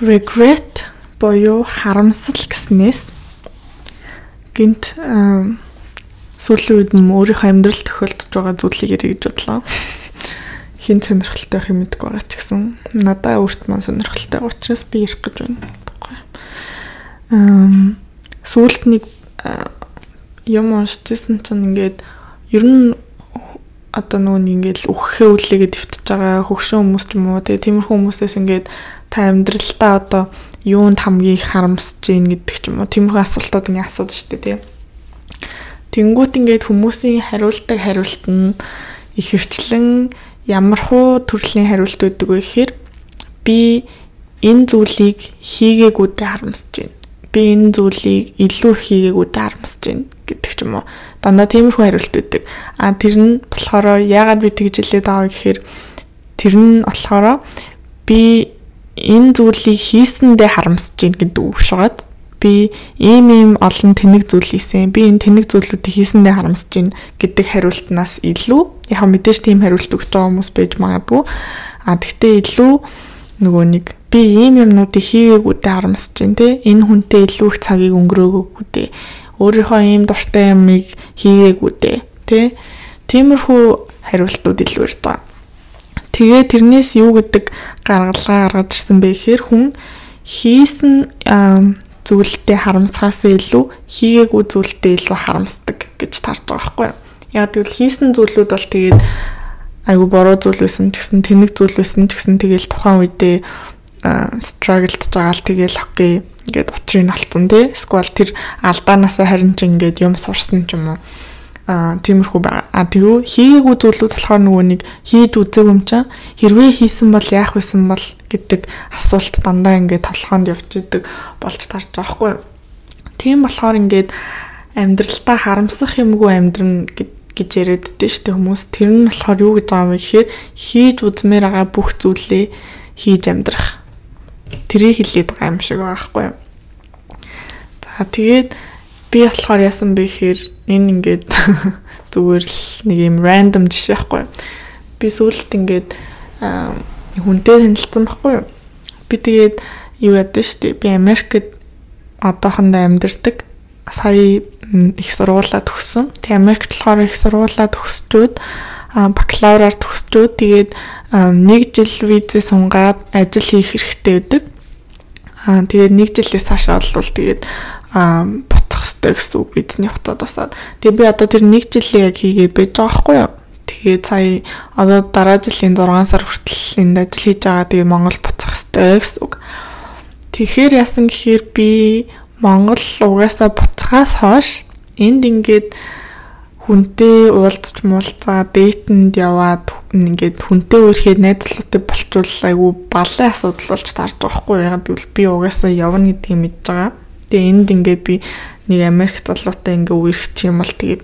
regret боёо харамсал гэснээс гинт сүүлийн үед нь өөрийнхөө амьдрал тохиолдож байгаа зүйлийг ярих гэж бодлоо. Хин сонирхолтой юм мэдгүй байгаа ч гэсэн надаа өөрт маань сонирхолтой учраас би ярих гэж байна. Эм сүүлд нэг юм уншижсэн чинь ингээд ер нь одоо нөгөө ингээд үхэхээ үлээгээд өвтөж байгаа хөгшин хүмүүс ч юм уу тэгээ тиймэрхүү хүмүүсээс ингээд та амьдралдаа одоо юунд хамгийн их харамсаж гин гэдэг ч юм уу тиймэрхүү асуултууд ингээ асуудаг шүү дээ тий. Тэнгүүт ингээд хүмүүсийн хариултыг хариулт нь ихэвчлэн ямар хуу төрлийн хариулт өгдөг вэ гэхээр би энэ зүйлийг хийгээгүүдээ харамсаж байна. Би энэ зүйлийг илүү хийгээгүүдээ харамсаж байна гэдэг ч юм уу. Дандаа тиймэрхүү хариулт өгдөг. А тэр нь болохоор яагаад би тэгж хэлээд байгаа гэхээр тэр нь болохоор би энэ зүйлийг хийсэндээ харамсаж гин гэдэг үг шугаад би ийм ийм олон тэнэг зүйл хийсэн. Би энэ тэнэг зүйлүүдийг хийсэндээ харамсаж гин гэдэг хариултнаас илүү яг мэдээж тийм хариулт өгч байгаа хүмүүс байж магадгүй. А тэгтээ илүү нөгөө нэг би ийм юмнуудыг хийгээгүүдээ харамсаж гин те энэ хүнтэй илүү их цагийг өнгөрөөгөөгүй өөрийнхөө ийм дуртай юмыг хийгээгүүдээ те тиймэрхүү хариултууд илүү байгаа. Тэгээ тэрнээс юу гэдэг гаргалгаа гаргаж ирсэн бэ гэхээр хүн хийсэн зүйлдээ харамсахаас илүү хийгээгүй зүйлдээ илүү харамсдаг гэж тарж байгаа байхгүй юу. Яг тэгвэл хийсэн зүйлүүд бол тэгээд айгу бороо зүйл байсан ч гэсэн тэнэг зүйл байсан ч гэсэн тэгэл тухайн үедээ struggled байгаа л тэгэл окей ингээд учрыг олцсон тий. Эсвэл тэр алдаанаасаа харин ч ингээд юм сурсан ч юм уу аа тиймэрхүү байгаа. А тэгвэл хийгээгүй зүйлүүд болохоор нөгөө нэг хийж үзээгүй юм чам хэрвээ хийсэн бол яах вэсэн бол гэдэг асуулт дандаа ингээд толгоонд явж идэг болж тарж байгаа хгүй. Тийм болохоор ингээд амьдралтаа харамсах юмгүй амьдрна гэж яриад дээ шүү дээ хүмүүс. Тэр нь болохоор юу гэж байгаа юм гэхээр хийж үзмээр байгаа бүх зүйлээ хийж амьдрах. Тэрийг хэлээд байгаа юм шиг байгаа хгүй. За тэгээд би болохоор яасан бэ гэхээр энэ ингээд зүгээр л нэг юм рандом жишээ байхгүй. Би сүүлд ингээд хүнтэй танилцсан байхгүй юу? Би тэгээд юу ядсан шүү дээ. Би Америкт одоохондоо амьдардаг. Сая их сургуулаа төгссөн. Тэгээ Америкт болохоор их сургуулаа төгсчөөд бакалавраар төгсчөөд тэгээд нэг жил визээ сунгаад ажил хийх хэрэгтэй байдаг. Аа тэгээд нэг жилээс хашаа бол тэгээд хэвээр гэсэн үг эзний хуцаад басаад. Тэгээ би одоо тэр нэг жилийн яг хийгээд байж байгаа байхгүй юу? Тэгээ сая одоо дараа жилийн 6 сар хүртэл энд ажил хийж байгаа. Тэгээ Монгол буцах хэвээр гэсэн үг. Тэгэхээр яасан гэхээр би Монгол угаасаа буцахаас хойш энд ингээд хүнтэй уулзч муулзаа дээтэнд яваад ингээд хүнтэй өөрхөд найзлуудыг болчвол айгүй баллын асуудал болж таарч байгаа хгүй яг би угаасаа явна гэдгийг мэдж байгаа. Тэгээ энд ингээд би нэг Америк залуутай ингээ үерхчих юм бол тэгээд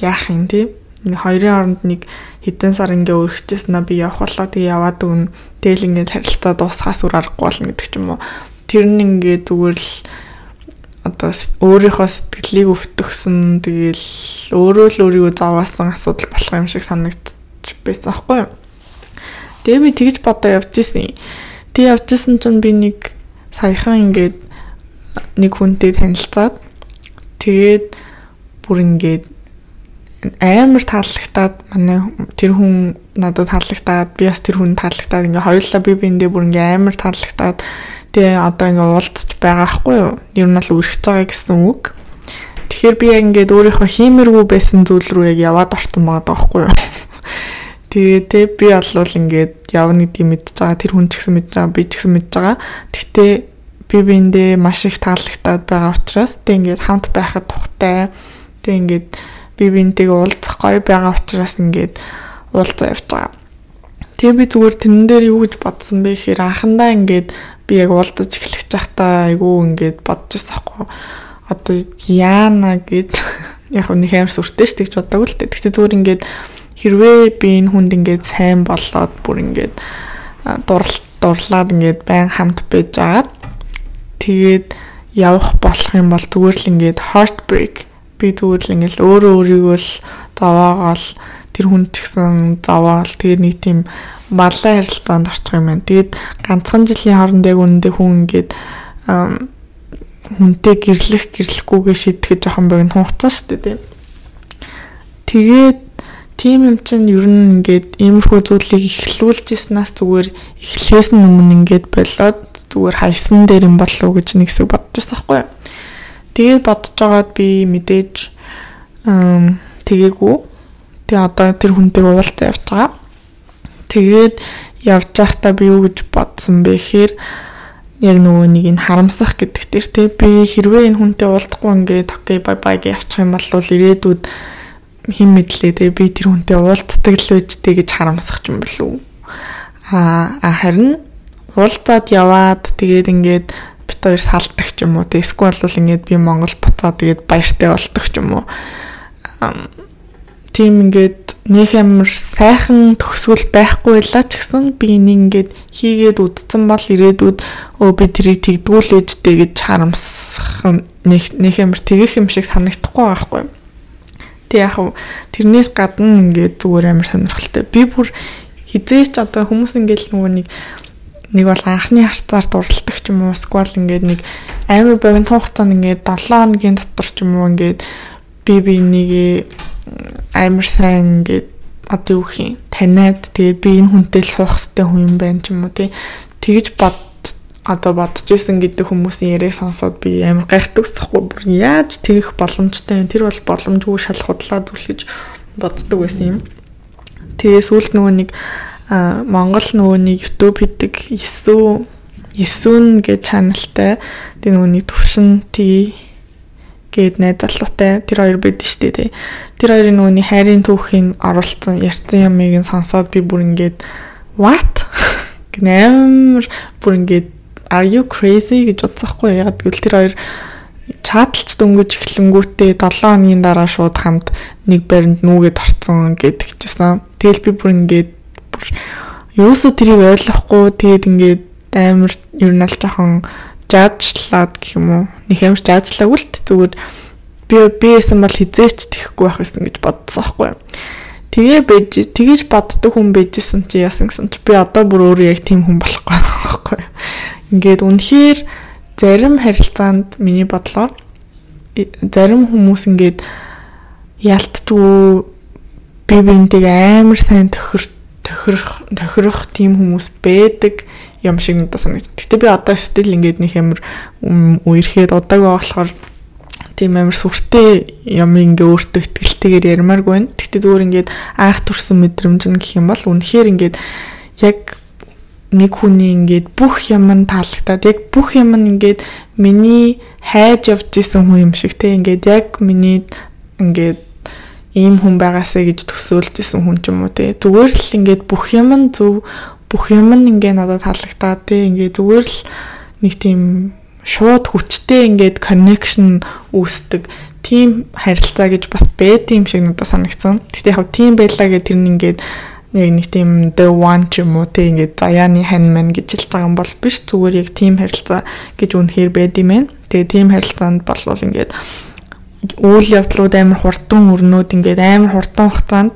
яах юм те хоёрын оронд нэг хэдэн сар ингээ үргэжсэн аа би явах болоо тэгээ яваад өгнө. Тэгэл ингээ харилцаа дуусахаас үр аргагүй болно гэдэг ч юм уу. Тэр нь ингээ зүгээр л одоо өөрийнхөө сэтгэлийг өвтгсөн тэгэл өөрөө л өөрийгөө зовоосон асуудал болох юм шиг санагдчих байсан аахгүй юу. Тэгээ би тэгж бодоо явж исэн. Тэг явж исэн чинь би нэг саяхан ингээд нэг хүнтэй танилцаад Тэгээд бүр ингээд амар таалагтаад манай тэр хүн надад таалагтаад би бас тэр хүн таалагтаад ингээ хоёулаа би биэндээ бүр ингээ амар таалагтаад тэгээ одоо ингээ уулзч байгаа хгүй юу. Ер нь бол үргэлж байгаа гэсэн үг. Тэгэхээр би яг ингээд өөрийнхөө хиймэргүй байсан зүйл рүү яг яваад орсон байгаа даахгүй юу. Тэгээ тэ би болвол ингээд явна гэдгийг мэдж байгаа тэр хүн ч гэсэн мэдж байгаа би ч гэсэн мэдж байгаа. Гэхдээ би биэндээ маш их таалагдаад байгаа учраас тэг ингээд хамт байхад тухтай тэг ингээд би биентэйг уулзах гоё байгаа учраас ингээд уулзаа явж байгаа. Тэгээ би зүгээр тэрэн дээр юу гэж бодсон бэ гэхээр анхандаа ингээд би яг уулзаж эхлэх чахтаа айгүй ингээд бодож байгаа одоо яана гэд яг нэг амар сүртэй ш тэгж боддог л дээ. Тэгтээ зүгээр ингээд хэрвээ би энэ хүнд ингээд сайн болоод бүр ингээд дурлал дурлаад ингээд байн хамт байж агаад тэгээд явах болох юм бол зүгээр л ингээд heartbreak би зүгээр л ингээд өөрөө өөрийгөө л зовоогоол тэр хүн ч гэсэн зовоол тэгээд нэг тийм баллаа харилцаанд орчих юм байна. Тэгээд ганцхан жилийн хооронд яг үнэндээ хүн ингээд хүнтэй гэрлэх гэрлэхгүйгээ шийдэхэд жоохон богино хугацаа шүү дээ тийм. Тэгээд тийм юм чинь ер нь ингээд иймэрхүү зүйлийг эхлүүлж ирснаас зүгээр эхлээс нь өмнө ингээд болоод зүгээр хайсан дээр юм болов уу гэж нэг хэсэг бодож байсан байхгүй юу. Тэгээд бодож байгаад би мэдээж тэгээгүй. Тэгээ одоо тэр хүнтэйг уулзаа явж байгаа. Тэгээд явж байхдаа би юу гэж бодсон бэ гэхээр яг нөгөө нэг нь харамсах гэдэг тэр те би хэрвээ энэ хүнтэй уулзахгүй ингээд окей бай бай гэж явчих юм бол ирээдүйд хэн мэдлээ те би тэр хүнтэй уулздаг л байжтэй гэж харамсах юм болов уу а харин уулзаад яваад тэгээд ингээд бит хоёр салдаг ч юм уу эсвэл бол ингээд би Монгол буцаад тэгээд баяртай болдог ч юм уу тийм ингээд нэг амар сайхан төгсгөл байхгүй байлаа ч гэсэн би энийг ингээд хийгээд үдцэн бол ирээдүйд өө би тэрийг тэгдгүүлээжтэй гэж харамсах нэг нэг амар тэгэх юм шиг санагдахгүй байхгүй. Тэг яг тэрнээс гадна ингээд зүгээр амар сонирхолтой. Би бүр хизээч одоо хүмүүс ингээд нөгөө нэг нэг бол анхны харцаар дурлдаг ч юм уу эсвэл ингээд нэг амар богино хугацаанд ингээд 7 хоногийн дотор ч юм уу ингээд би би нэг амар сайн ингээд одоо юу юм таниад тэгээ би энэ хүнтэй л суух хэрэгтэй хүн юм байна ч юм уу тий. Тэгж бод одоо бодож исэн гэдэг хүмүүсийн яриаг сонсоод би амар гайхдаг усахгүй бүр яаж тэгэх боломжтой юм. Тэр бол боломжгүй шал худлаа зүйл гэж боддог байсан юм. Тэгээ сүүлд нөгөө нэг Монгол нөгөө нэг YouTube хийдэг 9 9 гэж чаналтай тэгээ нөгөө нэг төвшин тий гээд найз залуутай. Тэр хоёр бид штэ тий. Тэр хоёрын нөгөөний хайрын түүхийн оруулсан ярьсан ямыг нь сонсоод би бүр ингээд what? гнээр бүр ингээд are you crazy? гэж бодсохгүй ягаад гэвэл тэр хоёр чаталч дөнгөж эхлэнгүүтээ 7 хоногийн дараа шууд хамт нэг баринд нүгэд орцсон гэдэгчсэн. Тэгэл би бүр ингээд бүр ерөөсөө тэрийг ойлгохгүй тэгээд ингээд амар ер нь аль жоохон жаачлаад гэх юм уу нэг амар жаачлаагүй л зүгээр би биэсэн бол хизээч тэхгүй байх гэсэн гэж бодсон байхгүй юу. Тэгээ бэж тэгэж боддог хүн бэжсэн чи яасан гэсэн чи би одоо бүр өөрөө яг тийм хүн болохгүй байхгүй юу. Ингээд үнэхээр зарим харилцаанд миний бодлоор зарим хүмүүс ингээд ялтдгүй би бинтийг амар сайн тохир тохирох тохирох тийм хүмүүс байдаг юм шиг надад санагдав. Гэтэ би одоо стил ингээд нэг амар үерхэд удааг болохоор тийм амар сүртэй юм ингээ өөртөө ихтгэлтэйгээр ярмааргүй байна. Гэтэ зүгээр ингээд айх турсан мэдрэмж нь гэх юм бол үнэхээр ингээд яг нэг хүний ингээд бүх юм нь таалагдаад яг бүх юм нь ингээд миний хайж явж исэн хүн юм шиг те ингээд яг миний ингээд ийм хүн байгаасаа гэж төсөөлж исэн хүн ч юм уу те зүгээр л ингээд бүх юм нь зөв бүх юм нь ингээ надад таалагдаад тий ингээ зүгээр л нэг тийм шууд хүчтэй ингээд connection үүсдэг тийм харилцаа гэж бас байд юм шиг надад санагдсан. Гэтэ яг тийм байлаа гэх тэр нь ингээд яг нэг тийм the one ч юм уу тий ингээд заяаны хань мань гэж хэлж байгаа юм бол биш зүгээр яг тийм харилцаа гэж үнэхээр байд юм байна. Тэгээ тийм харилцаанд болвол ингээд үйл явдлууд амар хурдан өрнөд ингээд амар хурдан хугацаанд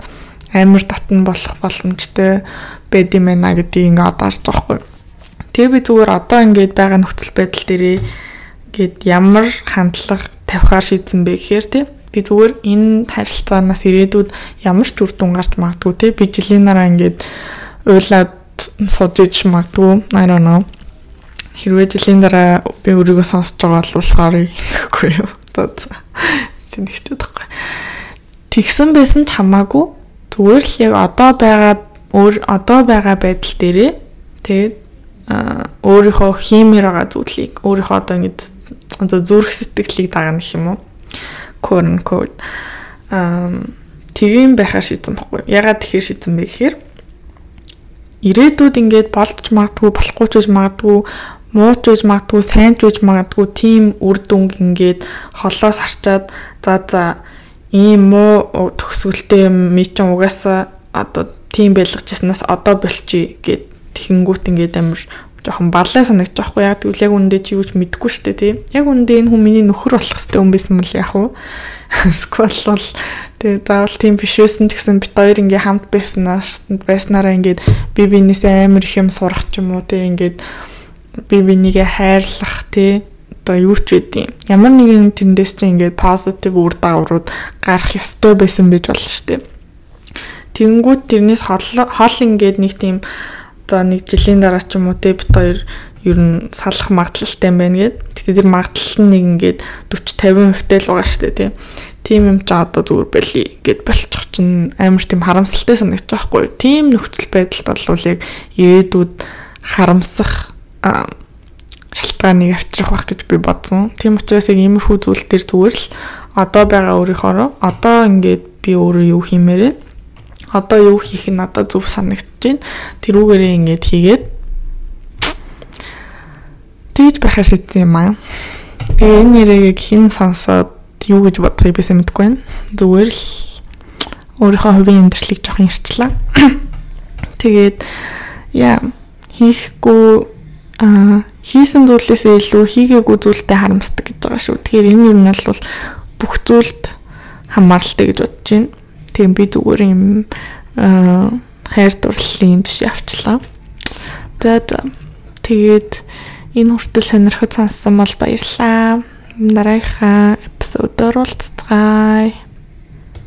амар дотн болох боломжтой байд юм байна гэдгийг ингээ одоо харж байгаа хгүй. Тэгээ би зүгээр одоо ингээд байгаа нөхцөл байдал дээрээ гээд ямар хандлага тавихаар шийдсэн бэ гэхээр тий би зүгээр энэ харилцаанаас ирээдүйд ямар ч үр дүн гарч магадгүй тий би жилийн дараа ингээд уйлаад сууж иж магадгүй I don't know. Хэрвээ жилийн дараа би өөрийгөө сонсож байгаа бол sorry гэхгүй юу одоо тэнэгтэй тахгүй тэгсэн байсан ч хамаагүй зүгээр л яг одоо байгаа өөр одоо байгаа байдал дээрээ тэгээд өөрийнхөө хиймээр байгаа зүйлийг өөрийнхөө одоо ингэ одоо зүрх сэтгэлийг дагна гэх юм уу? Quote unquote. Um тийм байхаар шийдсэн баггүй. Ягаад тэгэхээр шийдсэн бэ гэхээр ирээдүйд ингээд болж магадгүй болохгүй ч гэж магадгүй муу ч гэж магадгүй сайн ч гэж магадгүй тийм үр дүнг ингээд холоос харчаад за за ийм муу төгсгөлтэй юм ми ч угаасаа одоо тийм байлгажсанаас одоо болчих гэд тэгэнгүүт ингээд амар жоохон баллаа санагдаж байхгүй яг тэгвэл яг үндэ чи юуч мэдэхгүй шүү дээ тий. Яг үндэ энэ хүн миний нөхөр болох хэвээр хүн байсан мөл яг уу. Сквал бол тэгээ заавал тийм биш байсан ч гэсэн бит хоёр ингээ хамт байснаа байснараа ингээд би бинээсээ амар их юм сурах ч юм уу тий ингээд би бинийгээ хайрлах тий одоо юу ч үгүй. Ямар нэгэн тэндээс чинь ингээд позитив үр дагаврууд гарах ёстой байсан байж болно шүү дээ. Тэнгүүд тэрнээс хол ингээд нэг тийм за нэг жилийн дараа ч юм уу те бит хоёр ер нь салах магадлалтай юм байна гэд. Тэгтээ тэр магадлал нь нэг ингээд 40 50% тэй л байгаа шүү дээ тий. Тим юм ч одоо зүгээр байли гэд болчих чинь амар тийм харамсалтай санагдаж байхгүй. Тим нөхцөл байдалд бол яг ирээдүйд харамсах шалтгааныг авчрах байх гэж би бодсон. Тийм учраас яг иймэрхүү зүйл төр зүгээр л одоо байгаа өөрийнхөө одоо ингээд би өөрөө юу хиймээрээ одоо юу хийх нь надад зөв санагдаж байна. Тэрүүгээрээ ингээд хийгээд тэгж байхаа шийдсэн юм аа. Тэгээ энэ нэрийг хэн сонсоод юу гэж бодохыг бисээ мэдэхгүй байна. Зүгээр л өөрийнхөө хувийн амьдралыг жоохон ярьчлаа. Тэгээд яа хийхгүй аа хийсэн зүйлээсээ илүү хийгээгүй зүйлтэй харамсдаг гэж байгаа шүү. Тэгэхээр энэ юм бол бүх зүйлд хамааралтай гэж бодож байна. Тийм би зүгээр юм хайр дурлалын жишээ авчлаа. Тэгээд тэгээд энэ хүртэл сонирхож сонссон бол баярлалаа. Дараагийнхаа эпизодоор уулзцгаая.